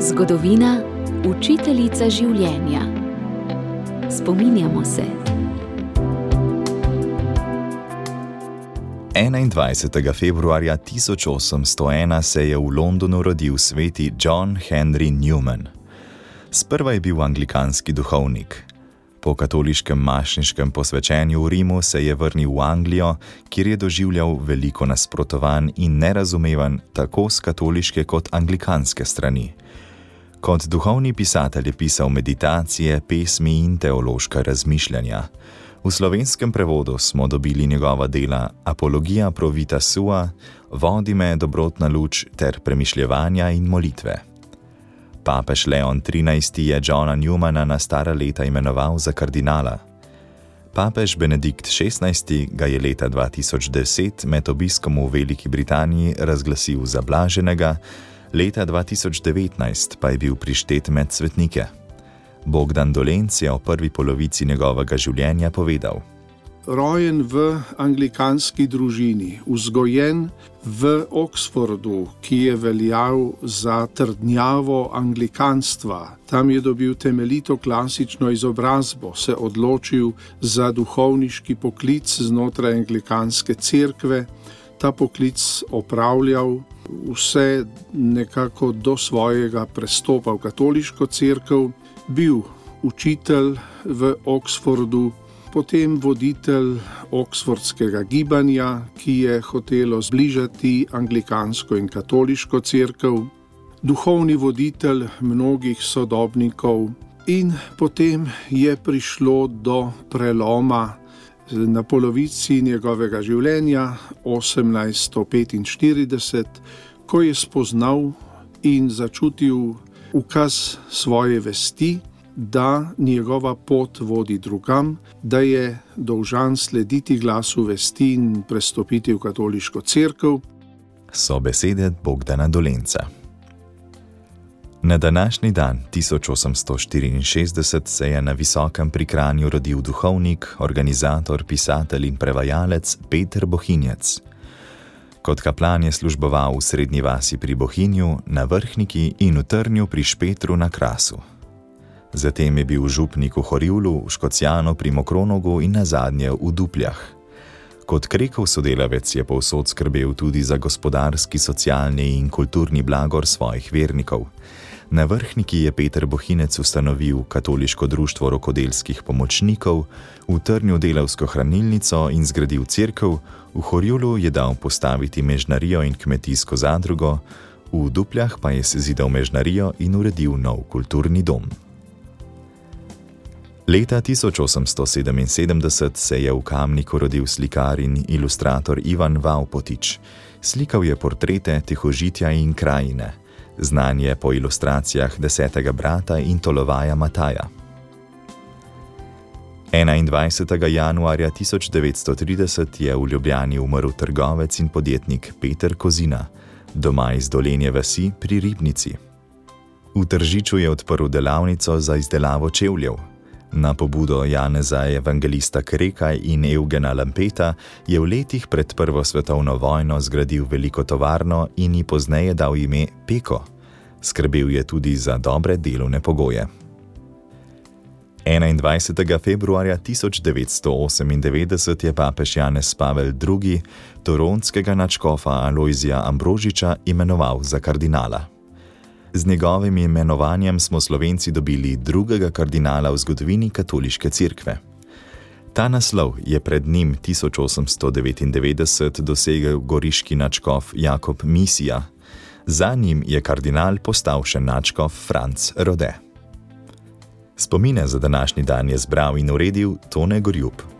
Zgodovina, učiteljica življenja. Spominjamo se. 21. februarja 1801 se je v Londonu rodil sveti John Henry Newman. Sprva je bil anglikanski duhovnik. Po katoliškem mašniškem posvečenju v Rimu se je vrnil v Anglijo, kjer je doživljal veliko nasprotovanj in nerazumevanj tako z katoliške kot anglikanske strani. Kot duhovni pisatelj je pisal meditacije, pesmi in teološka razmišljanja. V slovenskem prevodu smo dobili njegova dela Apologija Provita Sua, Vodi me dobrotna luč ter premišljevanja in molitve. Papež Leon XIII. je Johna Newmana na stara leta imenoval za kardinala. Papež Benedikt XVI. ga je leta 2010 med obiskom v Veliki Britaniji razglasil za blaženega, leta 2019 pa je bil prištet med svetnike. Bogdan Dolenc je o prvi polovici njegovega življenja povedal: Rojen v anglikanski družini, vzgojen v Oxfordu, ki je veljal za trdnjavo anglikanstva. Tam je dobil temeljito klasično izobrazbo, se odločil za duhovniški poklic znotraj anglikanske cerkve, ta poklic opravljal vse nekako do svojega prestopa v katoliško cerkev, bil učitelj v Oxfordu, potem voditelj Oxfordskega gibanja, ki je hotelo zbližati anglikansko in katoliško cerkev, duhovni voditelj mnogih sodobnikov, in potem je prišlo do preloma. Na polovici njegovega življenja, 1845, ko je spoznal in začutil ukaz svoje vesti, da njegova pot vodi drugam, da je dolžan slediti glasu vesti in prestopiti v katoliško crkvu. So besede Bogdana Dolenca. Na današnji dan 1864 se je na visokem prikranju rodil duhovnik, organizator, pisatelj in prevajalec Peter Bohinjec. Kot kaplan je služboval v srednji vasi pri Bohinju, na vrhniki in v Trnju pri Špetru na Krasu. Zatem je bil župnik v Horivlu, v Škocijanu pri Mokronogu in na zadnje v Dupljah. Kot krekov sodelavec je povsod skrbel tudi za gospodarski, socialni in kulturni blagor svojih vernikov. Na vrhniki je Peter Bohinec ustanovil katoliško društvo rokodelskih pomočnikov, v Trnju delavsko hranilnico in zgradil crkv, v Horjulu je dal postaviti mežnarijo in kmetijsko zadrugo, v Dupljah pa je sezidal mežnarijo in uredil nov kulturni dom. Leta 1877 se je v Kamniku rodil slikar in ilustrator Ivan Vaupotič. Slikal je portrete tihožitja in krajine, znan je po ilustracijah desetega brata in tolovaja Mataja. 21. januarja 1930 je v Ljubljani umrl trgovec in podjetnik Peter Kozina, doma iz dolenje vasi pri Ribnici. V Tržiču je odprl delavnico za izdelavo čevljev. Na pobudo Janeza Evangelista Kreka in Eugena Lampeta je v letih pred Prvo svetovno vojno zgradil veliko tovarno in ji pozneje dal ime Peko. Skrbel je tudi za dobre delovne pogoje. 21. februarja 1998 je papež Janez Pavel II. toronskega načkofa Aloizija Ambrožiča imenoval za kardinala. Z njegovim imenovanjem smo Slovenci dobili drugega kardinala v zgodovini katoliške cerkve. Ta naslov je pred njim 1899 dosegel goriški načkof Jakob Misija, za njim je kardinal postal še načkof Franz Rode. Spomine za današnji dan je zbral in uredil Tone Gorjub.